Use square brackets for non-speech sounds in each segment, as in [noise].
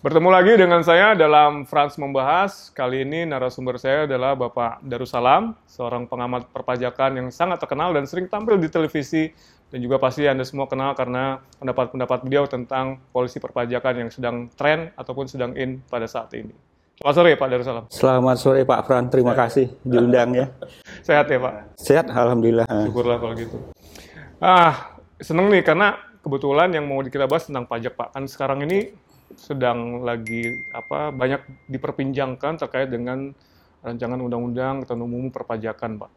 Bertemu lagi dengan saya dalam Frans Membahas. Kali ini narasumber saya adalah Bapak Darussalam, seorang pengamat perpajakan yang sangat terkenal dan sering tampil di televisi dan juga pasti Anda semua kenal karena pendapat-pendapat beliau tentang polisi perpajakan yang sedang tren ataupun sedang in pada saat ini. Selamat sore Pak Darussalam. Selamat sore Pak Fran, terima kasih diundang ya. Sehat ya Pak? Sehat, Alhamdulillah. Syukurlah kalau gitu. Ah, seneng nih karena kebetulan yang mau kita bahas tentang pajak Pak. Kan sekarang ini sedang lagi apa banyak diperbincangkan terkait dengan rancangan undang-undang ketentuan umum perpajakan, Pak.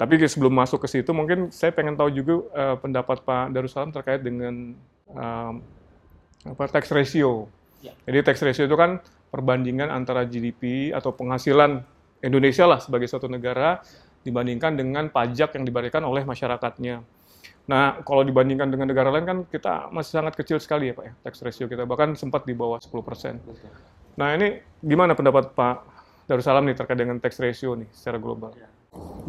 Tapi sebelum masuk ke situ, mungkin saya pengen tahu juga uh, pendapat Pak Darussalam terkait dengan um, apa tax ratio. Ya. Jadi tax ratio itu kan perbandingan antara GDP atau penghasilan Indonesia lah sebagai suatu negara dibandingkan dengan pajak yang diberikan oleh masyarakatnya. Nah, kalau dibandingkan dengan negara lain kan kita masih sangat kecil sekali ya Pak ya, tax ratio kita, bahkan sempat di bawah 10%. Nah, ini gimana pendapat Pak Darussalam nih terkait dengan tax ratio nih secara global? Ya.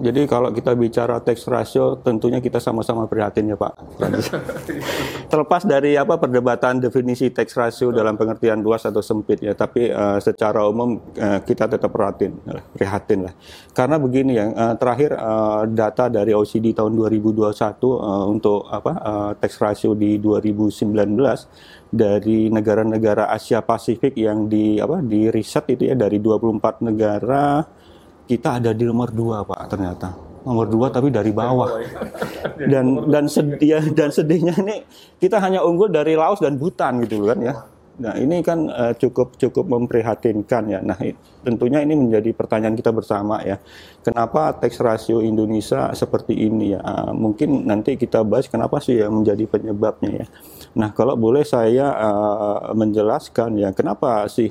Jadi kalau kita bicara tax ratio, tentunya kita sama-sama prihatin ya Pak. [laughs] Terlepas dari apa perdebatan definisi tax ratio dalam pengertian luas atau sempit ya, tapi uh, secara umum uh, kita tetap prihatin, prihatin lah. Karena begini ya, uh, terakhir uh, data dari OECD tahun 2021 uh, untuk apa uh, tax ratio di 2019 dari negara-negara Asia Pasifik yang di apa di riset itu ya dari 24 negara kita ada di nomor dua pak ternyata. Nomor dua tapi dari bawah. Dan dan sedih dan sedihnya ini kita hanya unggul dari Laos dan Bhutan gitu kan ya. Nah ini kan uh, cukup cukup memprihatinkan ya. Nah tentunya ini menjadi pertanyaan kita bersama ya. Kenapa tax ratio Indonesia seperti ini ya? Uh, mungkin nanti kita bahas kenapa sih yang menjadi penyebabnya ya. Nah kalau boleh saya uh, menjelaskan ya kenapa sih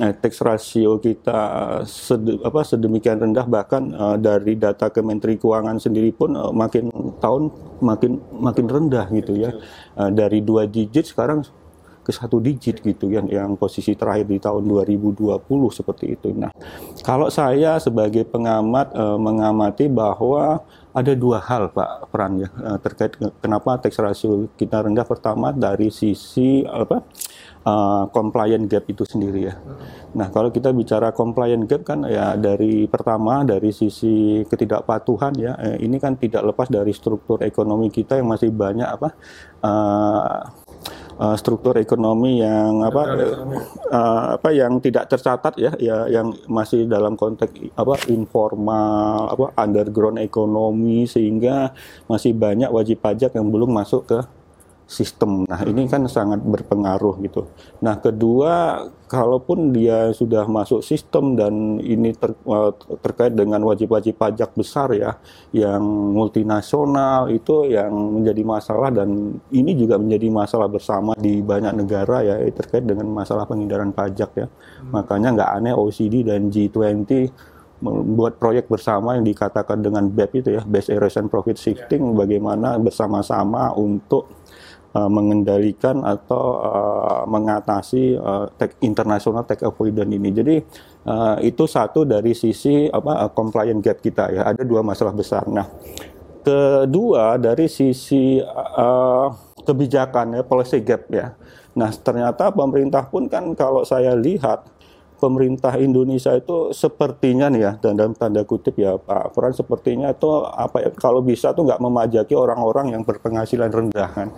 eh, tax ratio kita eh, sed, apa, sedemikian rendah bahkan uh, dari data Kementerian Keuangan sendiri pun uh, makin tahun makin makin rendah gitu ya. Uh, dari dua digit sekarang ke satu digit gitu kan yang posisi terakhir di tahun 2020 seperti itu. Nah, kalau saya sebagai pengamat uh, mengamati bahwa ada dua hal Pak Pran ya uh, terkait kenapa tax ratio kita rendah. Pertama dari sisi apa uh, compliant gap itu sendiri ya. Nah, kalau kita bicara compliant gap kan ya dari pertama dari sisi ketidakpatuhan ya, eh, ini kan tidak lepas dari struktur ekonomi kita yang masih banyak apa uh, uh, struktur ekonomi yang apa uh, apa yang tidak tercatat ya ya yang masih dalam konteks apa informal apa underground ekonomi sehingga masih banyak wajib pajak yang belum masuk ke sistem. Nah, ini kan sangat berpengaruh gitu. Nah, kedua, kalaupun dia sudah masuk sistem dan ini ter, eh, terkait dengan wajib-wajib pajak besar ya, yang multinasional itu yang menjadi masalah dan ini juga menjadi masalah bersama di banyak negara ya terkait dengan masalah penghindaran pajak ya. Hmm. Makanya nggak aneh OECD dan G20 membuat proyek bersama yang dikatakan dengan BEP itu ya, Best Erosion Profit Shifting, ya. bagaimana bersama-sama untuk uh, mengendalikan atau uh, mengatasi uh, tech, internasional tech avoidance ini. Jadi uh, itu satu dari sisi apa uh, compliant gap kita ya. Ada dua masalah besar. Nah, kedua dari sisi uh, kebijakan ya policy gap ya. Nah, ternyata pemerintah pun kan kalau saya lihat pemerintah Indonesia itu sepertinya nih ya dan dalam tanda kutip ya Pak Fran sepertinya itu apa ya kalau bisa tuh nggak memajaki orang-orang yang berpenghasilan rendah kan.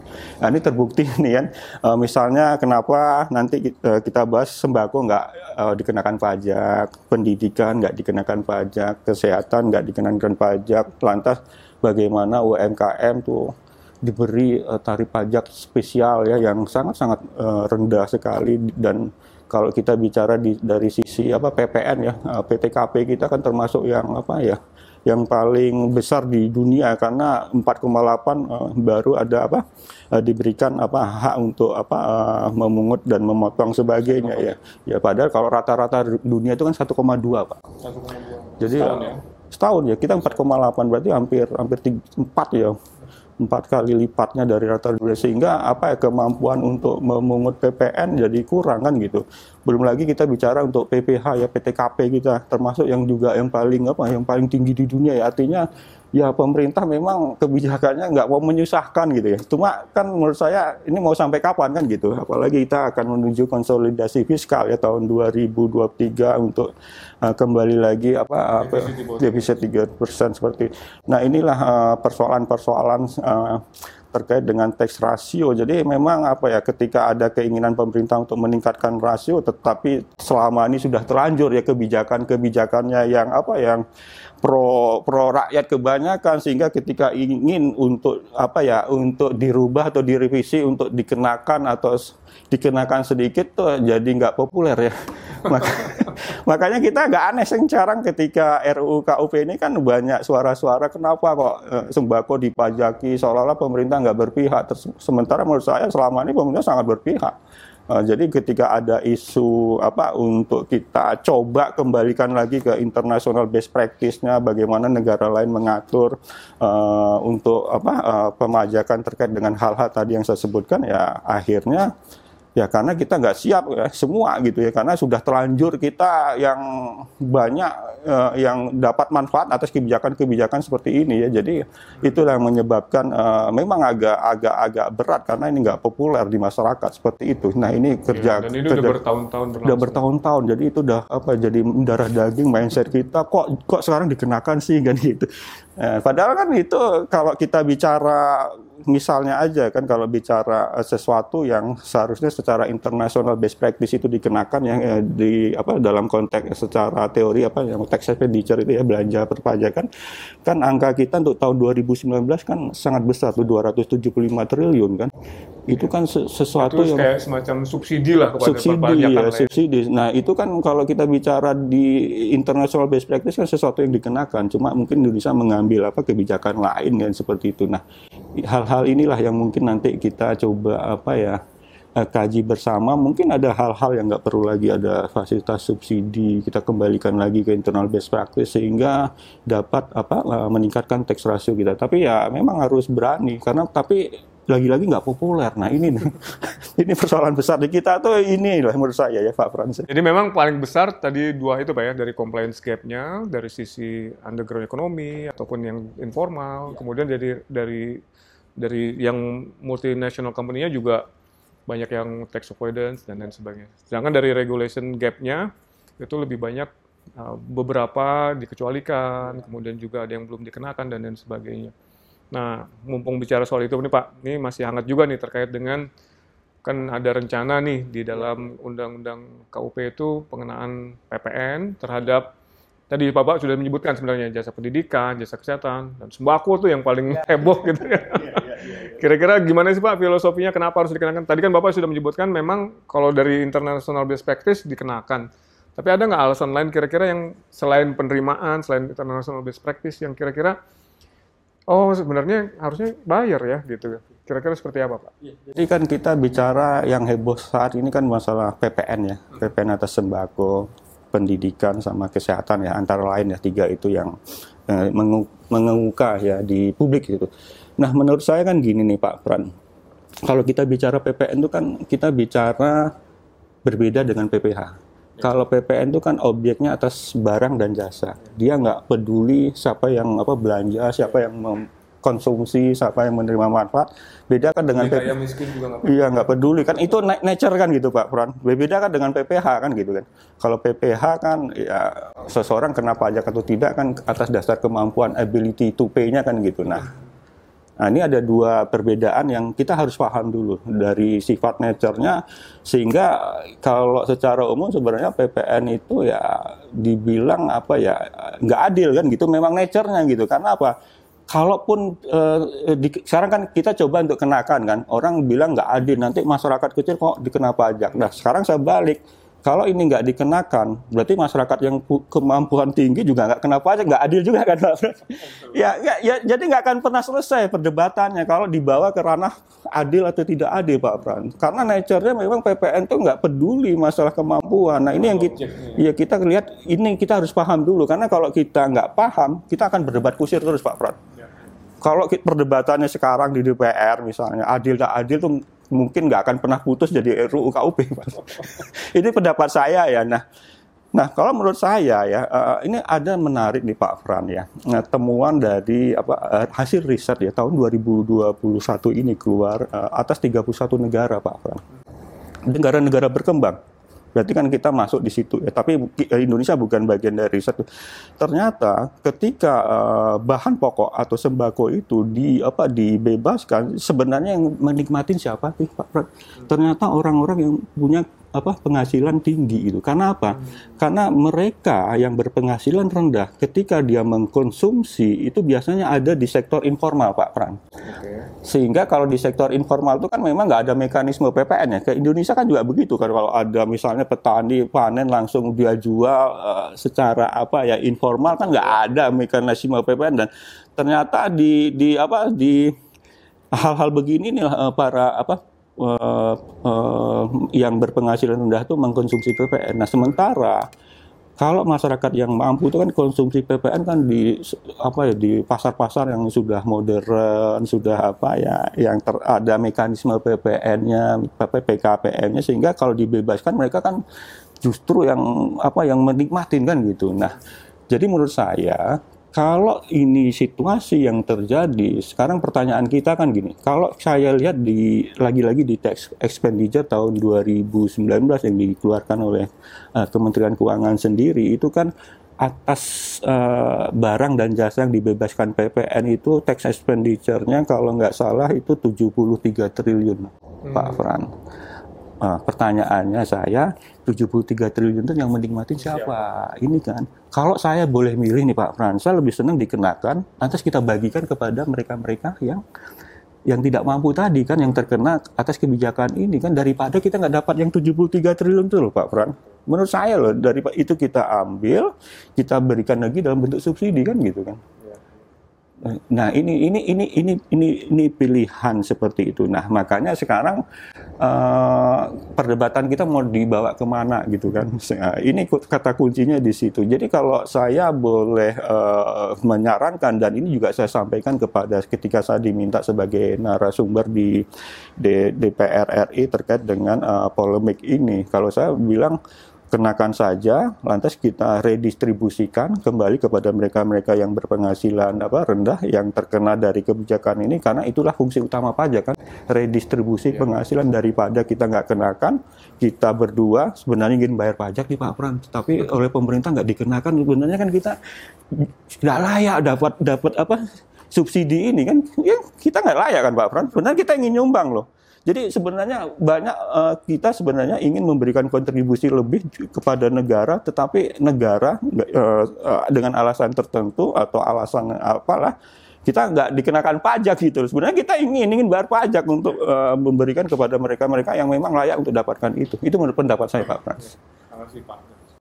Nah, ini terbukti [laughs] nih kan e, misalnya kenapa nanti kita, kita bahas sembako nggak e, dikenakan pajak, pendidikan nggak dikenakan pajak, kesehatan nggak dikenakan pajak, lantas bagaimana UMKM tuh diberi tarif pajak spesial ya yang sangat-sangat rendah sekali dan kalau kita bicara di, dari sisi apa PPN ya eh, PTKP kita kan termasuk yang apa ya yang paling besar di dunia karena 4,8 uh, baru ada apa uh, diberikan apa hak untuk apa uh, memungut dan memotong sebagainya ya. Ya padahal kalau rata-rata dunia itu kan 1,2 pak. 1,2 jadi setahun ya? setahun ya kita 4,8 berarti hampir hampir 4 ya empat kali lipatnya dari rata dunia sehingga apa ya kemampuan untuk memungut PPN jadi kurang kan gitu. Belum lagi kita bicara untuk PPH ya PTKP kita termasuk yang juga yang paling apa yang paling tinggi di dunia ya artinya ya pemerintah memang kebijakannya nggak mau menyusahkan gitu ya. Cuma kan menurut saya ini mau sampai kapan kan gitu. Apalagi kita akan menuju konsolidasi fiskal ya tahun 2023 untuk uh, kembali lagi apa apa defisit tiga persen seperti. Nah inilah uh, persoalan-persoalan uh, terkait dengan tax rasio. Jadi memang apa ya ketika ada keinginan pemerintah untuk meningkatkan rasio tetapi selama ini sudah terlanjur ya kebijakan-kebijakannya yang apa yang pro pro rakyat kebanyakan sehingga ketika ingin untuk apa ya untuk dirubah atau direvisi untuk dikenakan atau dikenakan sedikit tuh jadi nggak populer ya. Maka, [laughs] makanya kita nggak aneh sekarang ketika RUU KUP ini kan banyak suara-suara kenapa kok eh, sembako dipajaki seolah-olah pemerintah nggak berpihak. Sementara menurut saya selama ini pemerintah sangat berpihak Uh, jadi ketika ada isu apa untuk kita coba kembalikan lagi ke international best practice-nya bagaimana negara lain mengatur uh, untuk apa uh, pemajakan terkait dengan hal-hal tadi yang saya sebutkan ya akhirnya Ya karena kita nggak siap ya semua gitu ya karena sudah terlanjur kita yang banyak uh, yang dapat manfaat atas kebijakan-kebijakan seperti ini ya jadi itulah yang menyebabkan uh, memang agak agak agak berat karena ini nggak populer di masyarakat seperti itu. Nah ini iya, kerja ya, dan ini kerja, udah bertahun-tahun udah bertahun-tahun jadi itu udah apa jadi darah daging mindset kita kok kok sekarang dikenakan sih [laughs] kan gitu. Eh, padahal kan itu kalau kita bicara misalnya aja kan kalau bicara uh, sesuatu yang seharusnya secara internasional best practice itu dikenakan yang eh, di apa dalam konteks secara teori apa yang tax expenditure itu ya belanja perpajakan kan angka kita untuk tahun 2019 kan sangat besar tuh 275 triliun kan itu kan sesuatu itu yang kayak semacam subsidi lah kepada subsidi ya, subsidi. Nah itu kan kalau kita bicara di international best practice kan sesuatu yang dikenakan, cuma mungkin Indonesia mengambil apa kebijakan lain kan seperti itu. Nah hal-hal inilah yang mungkin nanti kita coba apa ya eh, kaji bersama. Mungkin ada hal-hal yang nggak perlu lagi ada fasilitas subsidi kita kembalikan lagi ke internal best practice sehingga dapat apa eh, meningkatkan tax ratio kita. Tapi ya memang harus berani karena tapi lagi-lagi nggak populer. Nah ini [laughs] ini persoalan besar di kita tuh ini lah menurut saya ya Pak Frans. Jadi memang paling besar tadi dua itu Pak ya dari compliance gap-nya dari sisi underground ekonomi ataupun yang informal, ya. kemudian dari dari dari yang multinational company-nya juga banyak yang tax avoidance dan lain sebagainya. Sedangkan dari regulation gap-nya itu lebih banyak uh, beberapa dikecualikan, kemudian juga ada yang belum dikenakan dan lain sebagainya. Nah, mumpung bicara soal itu nih Pak, ini masih hangat juga nih terkait dengan kan ada rencana nih di dalam Undang-Undang KUP itu pengenaan PPN terhadap tadi Bapak sudah menyebutkan sebenarnya jasa pendidikan, jasa kesehatan, dan sembako tuh yang paling ya. heboh gitu ya. Iya, iya, iya, Kira-kira gimana sih Pak filosofinya kenapa harus dikenakan? Tadi kan Bapak sudah menyebutkan memang kalau dari international best practice dikenakan. Tapi ada nggak alasan lain kira-kira yang selain penerimaan, selain international best practice yang kira-kira oh sebenarnya harusnya bayar ya gitu. Kira-kira seperti apa Pak? Iya, jadi kan kita bicara yang heboh saat ini kan masalah PPN ya, PPN atas sembako, pendidikan sama kesehatan ya antara lain ya tiga itu yang eh, mengemuka ya di publik gitu. Nah menurut saya kan gini nih Pak Pran, kalau kita bicara PPN itu kan kita bicara berbeda dengan PPH. Kalau PPN itu kan objeknya atas barang dan jasa. Dia nggak peduli siapa yang apa belanja, siapa yang konsumsi, siapa yang menerima manfaat. Beda kan dengan PPH. miskin juga nggak Iya nggak peduli kan itu nature kan gitu Pak Pran. Beda kan dengan PPH kan gitu kan. Kalau PPH kan ya seseorang kena pajak atau tidak kan atas dasar kemampuan ability to pay-nya kan gitu. Nah Nah ini ada dua perbedaan yang kita harus paham dulu dari sifat nature-nya sehingga kalau secara umum sebenarnya PPN itu ya dibilang apa ya nggak adil kan gitu memang nature-nya gitu. Karena apa? Kalaupun eh, di, sekarang kan kita coba untuk kenakan kan orang bilang nggak adil nanti masyarakat kecil kok dikena pajak. Nah sekarang saya balik kalau ini nggak dikenakan, berarti masyarakat yang kemampuan tinggi juga nggak kena pajak, nggak adil juga kan Pak? ya, ya, ya, jadi nggak akan pernah selesai perdebatannya kalau dibawa ke ranah adil atau tidak adil Pak Pran. Karena nature-nya memang PPN itu nggak peduli masalah kemampuan. Nah ini yang kita, ya kita lihat, ini kita harus paham dulu. Karena kalau kita nggak paham, kita akan berdebat kusir terus Pak Pran. Ya. Kalau perdebatannya sekarang di DPR misalnya, adil tak adil tuh mungkin nggak akan pernah putus jadi RUU KUP. [laughs] Ini pendapat saya ya. Nah, Nah, kalau menurut saya ya, uh, ini ada menarik nih Pak Fran ya, nah, temuan dari apa uh, hasil riset ya tahun 2021 ini keluar uh, atas 31 negara Pak Fran, negara-negara berkembang. Berarti kan kita masuk di situ ya, tapi Indonesia bukan bagian dari riset. Ternyata ketika uh, bahan pokok atau sembako itu di apa dibebaskan, sebenarnya yang menikmatin siapa sih Pak? Ternyata orang-orang yang punya apa penghasilan tinggi itu. Karena apa? Hmm. Karena mereka yang berpenghasilan rendah ketika dia mengkonsumsi itu biasanya ada di sektor informal, Pak Pran. Okay. Sehingga kalau di sektor informal itu kan memang nggak ada mekanisme PPN ya. Ke Indonesia kan juga begitu kan kalau ada misalnya petani panen langsung dia jual uh, secara apa ya informal kan nggak ada mekanisme PPN dan ternyata di di apa di hal-hal begini nih uh, para apa uh, uh, yang berpenghasilan rendah itu mengkonsumsi PPN. Nah, sementara kalau masyarakat yang mampu itu kan konsumsi PPN kan di apa ya di pasar-pasar yang sudah modern, sudah apa ya yang ter, ada mekanisme PPN-nya, PKPM-nya sehingga kalau dibebaskan mereka kan justru yang apa yang menikmatin kan gitu. Nah, jadi menurut saya kalau ini situasi yang terjadi, sekarang pertanyaan kita kan gini, kalau saya lihat di lagi-lagi di tax expenditure tahun 2019 yang dikeluarkan oleh uh, Kementerian Keuangan sendiri itu kan atas uh, barang dan jasa yang dibebaskan PPN itu tax expenditure-nya kalau nggak salah itu 73 triliun, hmm. Pak Fran. Uh, pertanyaannya saya 73 triliun itu yang menikmati siapa? siapa? Ini kan. Kalau saya boleh milih nih Pak Frans, saya lebih senang dikenakan, lantas kita bagikan kepada mereka-mereka yang yang tidak mampu tadi kan yang terkena atas kebijakan ini kan daripada kita nggak dapat yang 73 triliun itu loh Pak Fran. Menurut saya loh dari itu kita ambil, kita berikan lagi dalam bentuk subsidi kan gitu kan. Nah ini ini ini ini ini ini pilihan seperti itu. Nah makanya sekarang uh, perdebatan kita mau dibawa ke mana gitu kan? Ini kata kuncinya di situ. Jadi kalau saya boleh uh, menyarankan dan ini juga saya sampaikan kepada ketika saya diminta sebagai narasumber di, di DPR RI terkait dengan uh, polemik ini, kalau saya bilang kenakan saja, lantas kita redistribusikan kembali kepada mereka-mereka yang berpenghasilan apa rendah yang terkena dari kebijakan ini karena itulah fungsi utama pajak kan? Redistribusi ya. penghasilan daripada kita nggak kenakan kita berdua sebenarnya ingin bayar pajak nih Pak Pram tapi oleh pemerintah nggak dikenakan. Sebenarnya kan kita nggak layak dapat dapat apa subsidi ini kan? Ya kita nggak layak kan Pak Pram sebenarnya kita ingin nyumbang loh jadi sebenarnya banyak uh, kita sebenarnya ingin memberikan kontribusi lebih kepada negara, tetapi negara uh, uh, dengan alasan tertentu atau alasan apalah kita nggak dikenakan pajak gitu. Sebenarnya kita ingin ingin bayar pajak untuk uh, memberikan kepada mereka-mereka yang memang layak untuk dapatkan itu. Itu menurut pendapat saya Pak Frans.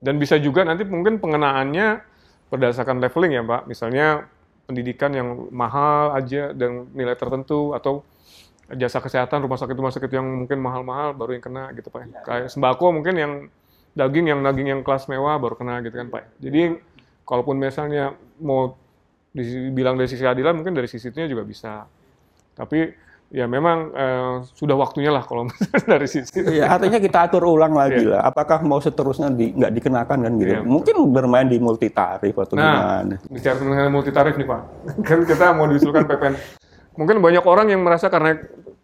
Dan bisa juga nanti mungkin pengenaannya berdasarkan leveling ya Pak. Misalnya pendidikan yang mahal aja dan nilai tertentu atau jasa kesehatan rumah sakit rumah sakit yang mungkin mahal-mahal baru yang kena gitu pak. Ya. Kayak sembako mungkin yang daging yang daging yang kelas mewah baru kena gitu kan pak. Jadi kalaupun misalnya mau dibilang dari sisi keadilan mungkin dari sisi itu juga bisa. Tapi ya memang eh, sudah waktunya lah kalau [laughs] dari sisi itu. Ya, artinya kita atur ulang lagi yeah. lah. Apakah mau seterusnya di, nggak dikenakan kan gitu? Yeah, Mungkin betul. bermain di multi tarif atau nah, gimana? Bicara tentang multi tarif nih pak, [laughs] kan kita mau diusulkan PPN mungkin banyak orang yang merasa karena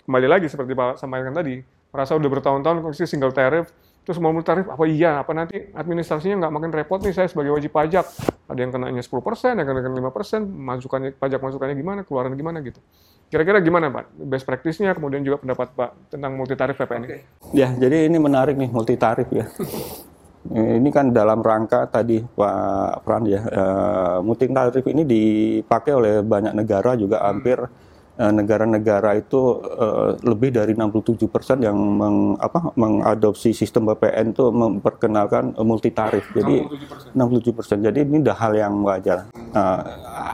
kembali lagi seperti Pak sampaikan tadi, merasa udah bertahun-tahun kondisi single tarif, terus mau multi tarif, apa iya, apa nanti administrasinya nggak makin repot nih saya sebagai wajib pajak, ada yang kenanya 10%, ada yang kena 5%, masukannya, pajak masukannya gimana, keluaran gimana gitu. Kira-kira gimana Pak, best practice-nya, kemudian juga pendapat Pak tentang multi tarif PPN ini? Ya, jadi ini menarik nih multi tarif ya. ini kan dalam rangka tadi Pak Pran ya, uh, multi tarif ini dipakai oleh banyak negara juga hampir hmm Eh, negara-negara itu uh, lebih dari 67 persen yang meng, apa, mengadopsi sistem BPN itu memperkenalkan multi tarif. Jadi 67 persen. Jadi ini dah hal yang wajar. Uh,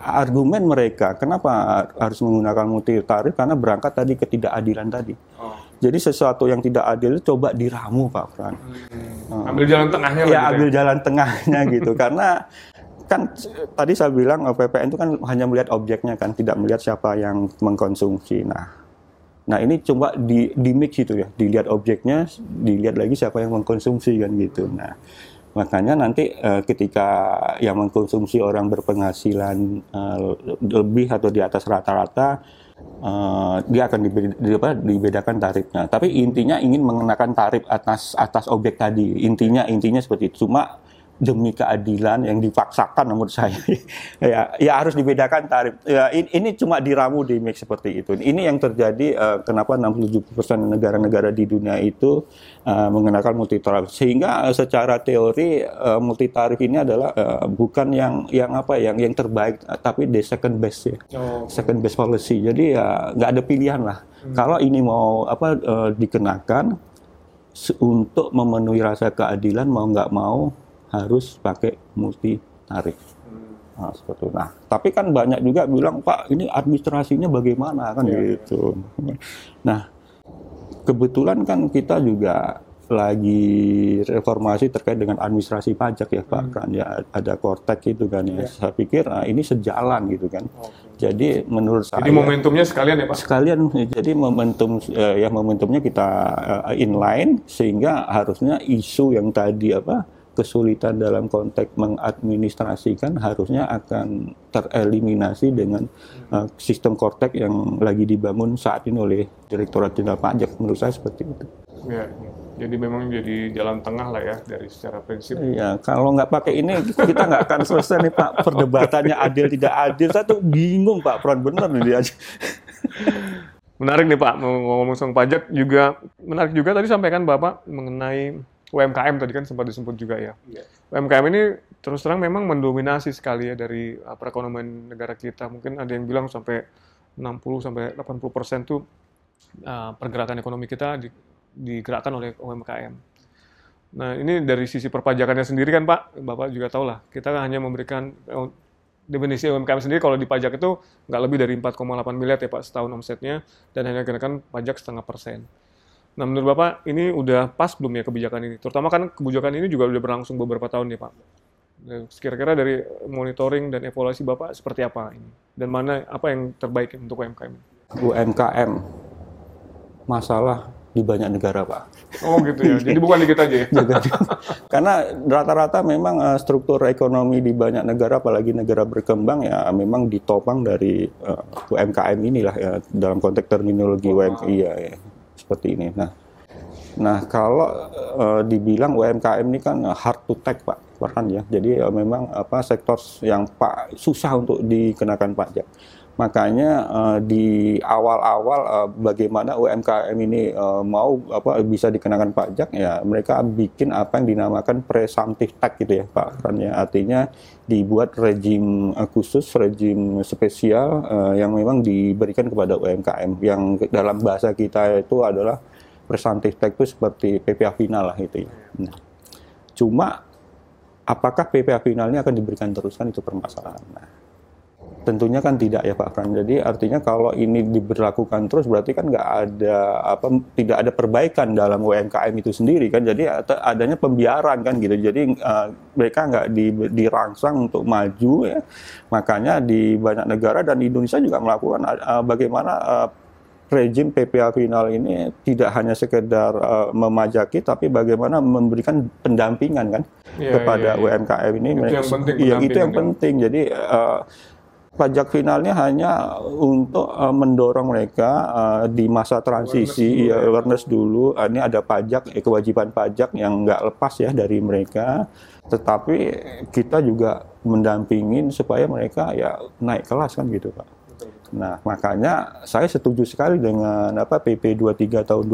argumen mereka kenapa harus menggunakan multi tarif karena berangkat tadi ketidakadilan tadi. Oh. Jadi sesuatu yang tidak adil coba diramu Pak Fran. Hmm. Ambil jalan tengahnya. Ya, gitu ya ambil jalan tengahnya gitu [laughs] karena kan tadi saya bilang eh, PPN itu kan hanya melihat objeknya kan, tidak melihat siapa yang mengkonsumsi. Nah, nah ini coba di, di mix itu ya, dilihat objeknya, dilihat lagi siapa yang mengkonsumsi kan gitu. Nah, Makanya nanti uh, ketika yang mengkonsumsi orang berpenghasilan uh, lebih atau di atas rata-rata, uh, dia akan dibeda, dibedakan tarifnya. Tapi intinya ingin mengenakan tarif atas atas objek tadi. Intinya intinya seperti itu. Cuma demi keadilan yang dipaksakan menurut saya. [laughs] Ya ya harus dibedakan tarif. Ya ini, ini cuma diramu di mix seperti itu. Ini yang terjadi uh, kenapa 67% negara-negara di dunia itu uh, mengenakan multi tarif sehingga uh, secara teori uh, multi tarif ini adalah uh, bukan yang yang apa yang yang terbaik uh, tapi the second best ya. Oh. second best policy. Jadi ya nggak ada pilihan lah. Hmm. kalau ini mau apa uh, dikenakan untuk memenuhi rasa keadilan mau nggak mau harus pakai multi tarif. Nah, seperti itu. Nah, tapi kan banyak juga bilang, Pak, ini administrasinya bagaimana kan ya, gitu. Ya. Nah, kebetulan kan kita juga lagi reformasi terkait dengan administrasi pajak ya Pak hmm. kan ya ada kortek itu kan ya. ya. Saya pikir nah, ini sejalan gitu kan. Okay. Jadi menurut saya Jadi momentumnya sekalian ya Pak. Sekalian jadi momentum eh, ya momentumnya kita uh, inline sehingga harusnya isu yang tadi apa kesulitan dalam konteks mengadministrasikan harusnya akan tereliminasi dengan uh, sistem kortek yang lagi dibangun saat ini oleh Direktorat Jenderal Pajak. Menurut saya seperti itu. Ya, jadi memang jadi jalan tengah lah ya dari secara prinsip. Iya, kalau nggak pakai ini kita nggak akan selesai nih Pak. Perdebatannya adil tidak adil. Saya tuh bingung Pak, peran benar nih dia. Menarik nih Pak, ngomong soal pajak juga menarik juga tadi sampaikan Bapak mengenai UMKM tadi kan sempat disebut juga ya. Yeah. UMKM ini terus terang memang mendominasi sekali ya dari uh, perekonomian negara kita. Mungkin ada yang bilang sampai 60 sampai 80 persen tuh uh, pergerakan ekonomi kita di, digerakkan oleh UMKM. Nah ini dari sisi perpajakannya sendiri kan Pak, Bapak juga tahu lah, kita hanya memberikan uh, definisi UMKM sendiri kalau dipajak itu nggak lebih dari 4,8 miliar ya Pak setahun omsetnya dan hanya kenakan pajak setengah persen. Nah, menurut Bapak ini udah pas belum ya kebijakan ini? Terutama kan kebijakan ini juga udah berlangsung beberapa tahun ya Pak. Kira-kira dari monitoring dan evaluasi Bapak seperti apa ini? Dan mana apa yang terbaik untuk UMKM? UMKM masalah di banyak negara Pak. Oh gitu ya, jadi bukan di kita aja ya? [laughs] Karena rata-rata memang uh, struktur ekonomi di banyak negara, apalagi negara berkembang ya memang ditopang dari uh, eh, UMKM inilah ya dalam konteks terminologi oh. UMKM. Iya, ya seperti ini. Nah, nah kalau uh, dibilang UMKM ini kan hard to take pak, bahkan ya. Jadi uh, memang apa sektor yang pak susah untuk dikenakan pajak. Makanya uh, di awal-awal uh, bagaimana UMKM ini uh, mau apa bisa dikenakan pajak ya mereka bikin apa yang dinamakan presumptive tax gitu ya Pak. Kan ya artinya dibuat rejim uh, khusus, rejim spesial uh, yang memang diberikan kepada UMKM yang dalam bahasa kita itu adalah presumptive tax itu seperti PPh final lah itu ya. Nah, cuma apakah PPh finalnya akan diberikan teruskan itu permasalahan. Nah, Tentunya kan tidak ya Pak Fran. Jadi artinya kalau ini diberlakukan terus berarti kan nggak ada apa tidak ada perbaikan dalam UMKM itu sendiri kan. Jadi adanya pembiaran kan gitu. Jadi uh, mereka nggak di, dirangsang untuk maju ya. Makanya di banyak negara dan Indonesia juga melakukan uh, bagaimana uh, rejim PPA final ini tidak hanya sekedar uh, memajaki tapi bagaimana memberikan pendampingan kan ya, kepada ya, ya. UMKM ini itu yang penting ya, itu yang penting jadi uh, pajak finalnya hanya untuk uh, mendorong mereka uh, di masa transisi awareness dulu, ya, awareness dulu. Uh, ini ada pajak eh, kewajiban pajak yang nggak lepas ya dari mereka tetapi kita juga mendampingin supaya mereka ya naik kelas kan gitu pak nah makanya saya setuju sekali dengan apa PP 23 tahun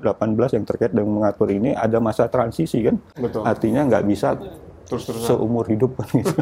2018 yang terkait dengan mengatur ini ada masa transisi kan Betul. artinya nggak bisa terus terusan seumur hidup kan gitu.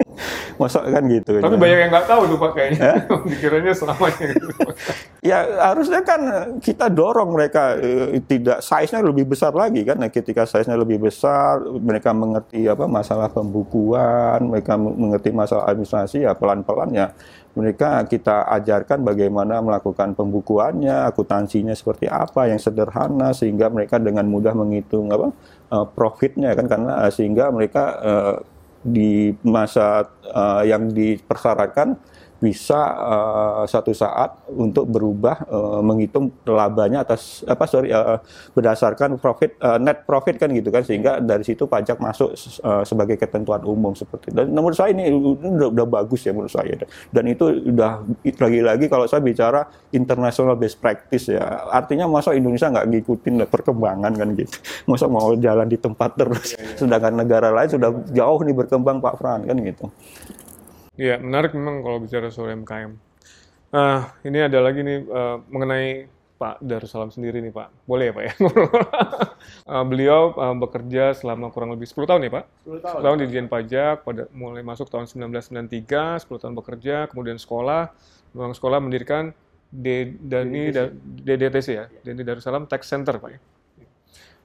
[laughs] Masa kan gitu. Tapi ya. banyak yang nggak tahu tuh Pak kayaknya. Dikiranya [laughs] selamanya gitu. [laughs] ya harusnya kan kita dorong mereka eh, tidak size-nya lebih besar lagi kan. Nah, ketika size-nya lebih besar, mereka mengerti apa masalah pembukuan, mereka mengerti masalah administrasi ya pelan-pelan ya mereka kita ajarkan bagaimana melakukan pembukuannya, akuntansinya seperti apa yang sederhana sehingga mereka dengan mudah menghitung apa uh, profitnya kan karena uh, sehingga mereka uh, di masa uh, yang dipersyaratkan bisa uh, suatu saat untuk berubah uh, menghitung labanya atas apa sorry uh, berdasarkan profit uh, net profit kan gitu kan sehingga dari situ pajak masuk uh, sebagai ketentuan umum seperti itu. dan menurut saya ini udah, udah bagus ya menurut saya dan itu udah lagi-lagi kalau saya bicara international best practice ya artinya masa Indonesia nggak ngikutin perkembangan kan gitu [laughs] masa mau jalan di tempat terus ya, ya. sedangkan negara lain sudah jauh nih berkembang Pak Fran kan gitu. Iya, menarik memang kalau bicara soal MKM. Nah, ini ada lagi nih uh, mengenai Pak Darussalam sendiri nih Pak. Boleh ya Pak ya? uh, [laughs] beliau uh, bekerja selama kurang lebih 10 tahun ya Pak? 10 tahun. 10 tahun di Dijen Pajak, pada mulai masuk tahun 1993, 10 tahun bekerja, kemudian sekolah, memang sekolah mendirikan D, Dani DDTC ya, Dani Darussalam Tax Center Pak ya.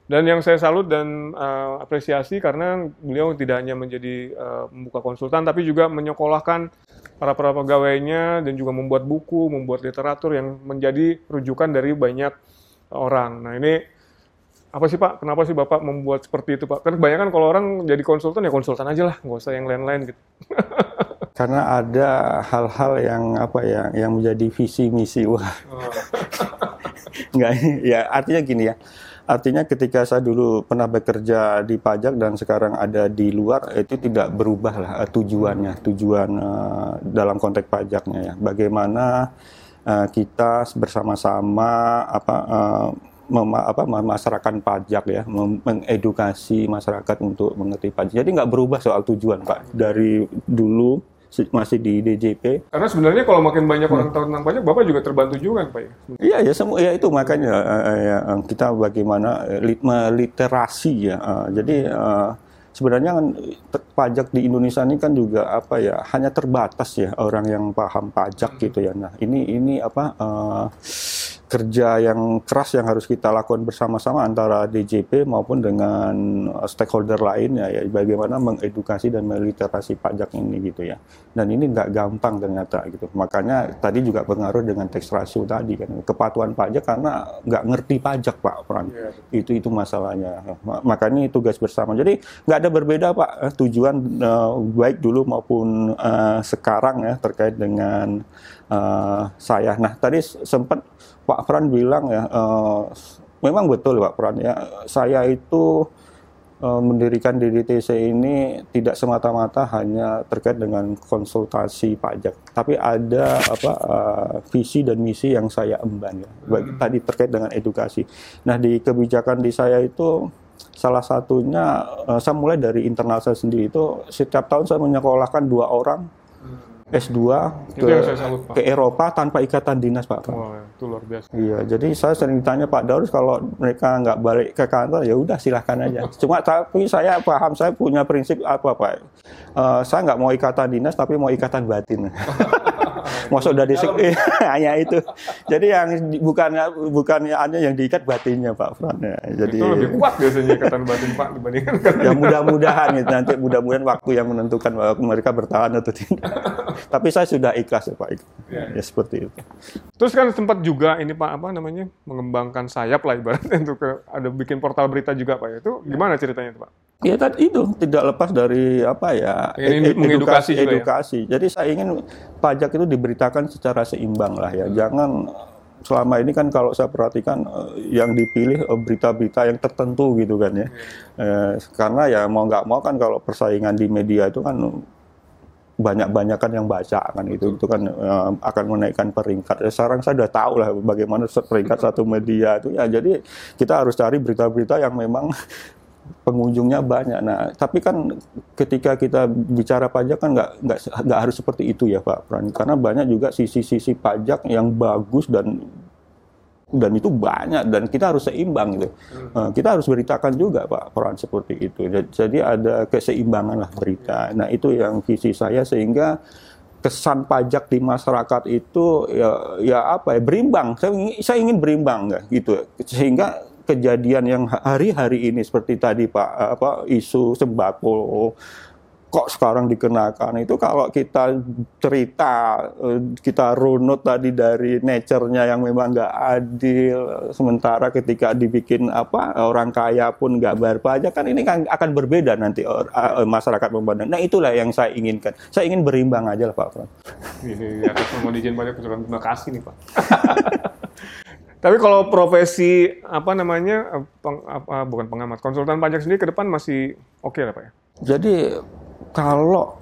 Dan yang saya salut dan uh, apresiasi karena beliau tidak hanya menjadi uh, membuka konsultan, tapi juga menyekolahkan para para pegawainya dan juga membuat buku, membuat literatur yang menjadi rujukan dari banyak orang. Nah ini apa sih Pak? Kenapa sih Bapak membuat seperti itu Pak? Kan kebanyakan kalau orang jadi konsultan ya konsultan aja lah, nggak usah yang lain-lain gitu. [laughs] Karena ada hal-hal yang apa ya, yang menjadi visi misi wah. Oh. [laughs] Nggak, ya artinya gini ya Artinya ketika saya dulu pernah bekerja di pajak dan sekarang ada di luar itu tidak berubah lah uh, tujuannya, tujuan uh, dalam konteks pajaknya ya. Bagaimana uh, kita bersama-sama apa uh, mema, apa masyarakat pajak ya, mengedukasi masyarakat untuk mengerti pajak. Jadi nggak berubah soal tujuan Pak dari dulu masih di DJP. Karena sebenarnya kalau makin banyak orang tahu tentang pajak, Bapak juga terbantu juga Pak ya? Iya, ya semua ya itu makanya uh, ya, kita bagaimana lit literasi ya. Uh, jadi uh, sebenarnya kan pajak di Indonesia ini kan juga apa ya hanya terbatas ya orang yang paham pajak hmm. gitu ya. Nah ini ini apa uh, kerja yang keras yang harus kita lakukan bersama-sama antara DJP maupun dengan uh, stakeholder lainnya ya bagaimana mengedukasi dan meliterasi pajak ini gitu ya. Dan ini nggak gampang ternyata gitu. Makanya tadi juga pengaruh dengan tax ratio tadi kan. Kepatuhan pajak karena nggak ngerti pajak pak Pran yeah. itu itu masalahnya. Makanya tugas bersama. Jadi nggak ada berbeda pak. Eh, tujuan uh, baik dulu maupun uh, sekarang ya terkait dengan uh, saya. Nah tadi sempat Pak Fran bilang ya, uh, memang betul Pak Fran ya, saya itu uh, mendirikan DDTC ini tidak semata-mata hanya terkait dengan konsultasi pajak, tapi ada apa uh, visi dan misi yang saya emban ya. Bagi, hmm. Tadi terkait dengan edukasi. Nah di kebijakan di saya itu salah satunya uh, saya mulai dari internal saya sendiri itu setiap tahun saya menyekolahkan dua orang S2 ke, ke Eropa tanpa ikatan dinas Pak. Wah, itu luar biasa. Iya, jadi saya sering tanya Pak Daurus kalau mereka nggak balik ke kantor ya udah silahkan aja. [laughs] Cuma tapi saya paham saya punya prinsip apa Pak. Uh, saya nggak mau ikatan dinas tapi mau ikatan batin. [laughs] Masuk dari [laughs] hanya itu. Jadi yang bukan bukan hanya yang diikat batinnya Pak Fran ya. Jadi itu lebih kuat biasanya ikatan batin Pak dibandingkan Ya mudah-mudahan itu nanti mudah-mudahan waktu yang menentukan bahwa mereka bertahan atau tidak. [laughs] Tapi saya sudah ikhlas ya Pak. Ya. ya seperti itu. Terus kan sempat juga ini Pak apa namanya mengembangkan sayap lah ibaratnya untuk ada bikin portal berita juga Pak. Itu gimana ceritanya itu Pak? Ya tadi itu tidak lepas dari apa ya ini edukasi, edukasi, edukasi. Ya? Jadi saya ingin pajak itu diberitakan secara seimbang lah ya. Hmm. Jangan selama ini kan kalau saya perhatikan eh, yang dipilih eh, berita-berita yang tertentu gitu kan ya. Hmm. Eh, karena ya mau nggak mau kan kalau persaingan di media itu kan banyak-banyakan yang baca kan itu itu kan uh, akan menaikkan peringkat. Ya, sekarang saya sudah tahu lah bagaimana peringkat [laughs] satu media itu ya jadi kita harus cari berita-berita yang memang pengunjungnya banyak. Nah, tapi kan ketika kita bicara pajak kan nggak nggak nggak harus seperti itu ya Pak Pran, karena banyak juga sisi-sisi pajak yang bagus dan dan itu banyak dan kita harus seimbang gitu. Hmm. kita harus beritakan juga Pak Pran seperti itu. Jadi ada keseimbangan lah berita. Nah itu yang visi saya sehingga kesan pajak di masyarakat itu ya ya apa ya berimbang. Saya, saya ingin berimbang nggak gitu sehingga kejadian yang hari-hari ini seperti tadi Pak apa isu sembako kok sekarang dikenakan. Itu kalau kita cerita eh, kita runut tadi dari nature-nya yang memang nggak adil sementara ketika dibikin apa orang kaya pun nggak bayar pajak kan ini kan akan berbeda nanti uh, masyarakat memandang. Nah itulah yang saya inginkan. Saya ingin berimbang aja lah Pak Frans. Ini atas nama Dijen Pajak ucapkan terima kasih nih Pak. [laughs] Tapi kalau profesi apa namanya peng, apa, bukan pengamat konsultan pajak sendiri ke depan masih oke lah Pak ya. Jadi kalau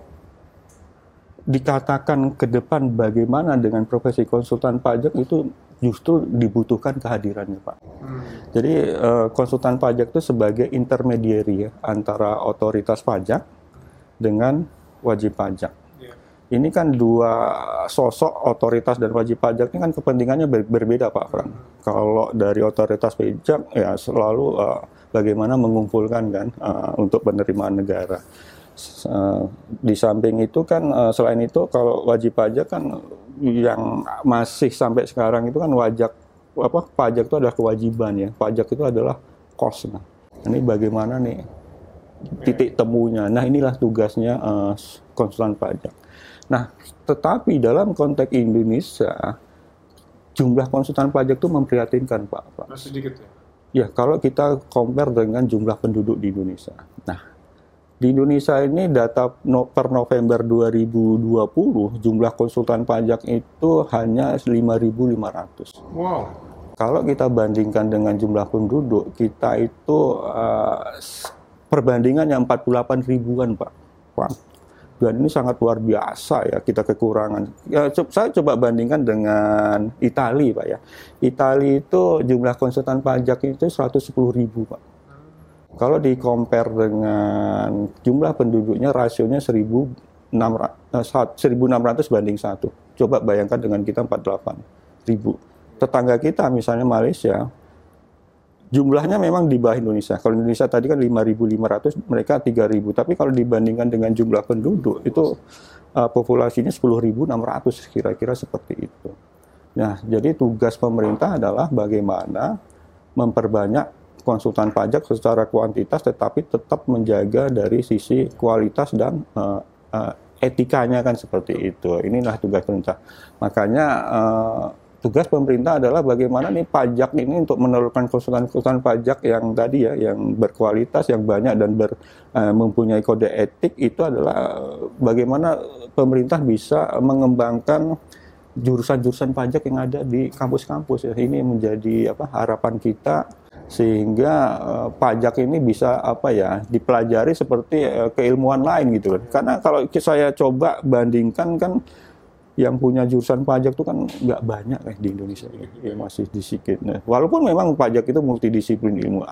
dikatakan ke depan bagaimana dengan profesi konsultan pajak itu justru dibutuhkan kehadirannya Pak. Hmm. Jadi uh, konsultan pajak itu sebagai intermediary ya, antara otoritas pajak dengan wajib pajak. Ini kan dua sosok otoritas dan wajib pajak ini kan kepentingannya ber berbeda Pak Fran. Hmm. Kalau dari otoritas pajak ya selalu uh, bagaimana mengumpulkan kan uh, untuk penerimaan negara di samping itu kan uh, selain itu kalau wajib pajak kan yang masih sampai sekarang itu kan wajib apa pajak itu adalah kewajiban ya pajak itu adalah cost nah ini bagaimana nih titik temunya nah inilah tugasnya uh, konsulan pajak nah tetapi dalam konteks Indonesia jumlah konsultan pajak itu memprihatinkan pak, pak. sedikit ya ya kalau kita compare dengan jumlah penduduk di Indonesia nah di Indonesia ini data no, per November 2020 jumlah konsultan pajak itu hanya 5.500. Wow. Kalau kita bandingkan dengan jumlah penduduk, kita itu uh, perbandingan yang 48 ribuan, Pak. Pak. Dan ini sangat luar biasa ya kita kekurangan. Ya, saya coba bandingkan dengan Italia, Pak ya. Italia itu jumlah konsultan pajak itu 110 ribu, Pak kalau di compare dengan jumlah penduduknya rasionya 1.600 eh, banding satu. Coba bayangkan dengan kita 48 ribu. Tetangga kita misalnya Malaysia, jumlahnya memang di bawah Indonesia. Kalau Indonesia tadi kan 5.500, mereka 3.000. Tapi kalau dibandingkan dengan jumlah penduduk, itu uh, populasinya 10.600 kira-kira seperti itu. Nah, jadi tugas pemerintah adalah bagaimana memperbanyak konsultan pajak secara kuantitas tetapi tetap menjaga dari sisi kualitas dan uh, uh, etikanya kan seperti itu. Inilah tugas pemerintah. Makanya uh, tugas pemerintah adalah bagaimana nih pajak ini untuk menelurkan konsultan-konsultan pajak yang tadi ya, yang berkualitas, yang banyak dan ber, uh, mempunyai kode etik itu adalah bagaimana pemerintah bisa mengembangkan jurusan-jurusan pajak yang ada di kampus-kampus ya. Ini menjadi apa harapan kita sehingga uh, pajak ini bisa apa ya dipelajari seperti uh, keilmuan lain gitu kan. Karena kalau saya coba bandingkan kan yang punya jurusan pajak itu kan nggak banyak eh di Indonesia ya, masih sedikit. Nah, walaupun memang pajak itu multidisiplin ilmu,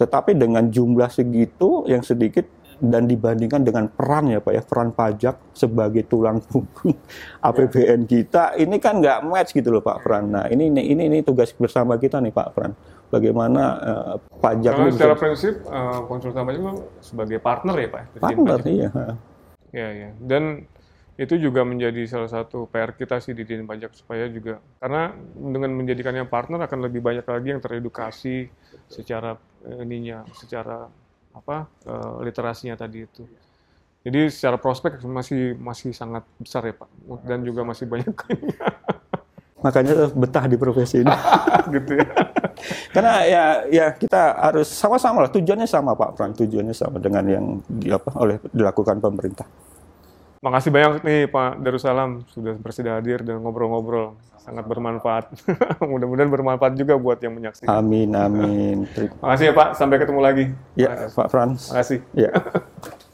tetapi dengan jumlah segitu yang sedikit dan dibandingkan dengan peran ya Pak ya peran pajak sebagai tulang punggung [laughs] APBN kita ini kan nggak match gitu loh Pak Pran. Nah ini ini ini, ini tugas bersama kita nih Pak Pran. Bagaimana uh, pajak Karena secara prinsip uh, konsultan pajak sebagai partner ya Pak. Partner iya. Ya ya dan itu juga menjadi salah satu PR kita sih di Dijen Pajak supaya juga karena dengan menjadikannya partner akan lebih banyak lagi yang teredukasi secara eh, ininya secara apa uh, literasinya tadi itu. Jadi secara prospek masih masih sangat besar ya Pak dan juga masih banyak [laughs] Makanya betah di profesi ini. [laughs] gitu ya. Karena ya ya kita harus sama-sama lah tujuannya sama Pak Pran, tujuannya sama dengan yang di, apa oleh dilakukan pemerintah. Makasih banyak nih Pak Darussalam sudah bersedia hadir dan ngobrol-ngobrol. Sangat bermanfaat. [laughs] Mudah-mudahan bermanfaat juga buat yang menyaksikan. Amin, amin. Makasih ya Pak, sampai ketemu lagi. Ya, Pak Frans. Makasih. Ya. [laughs]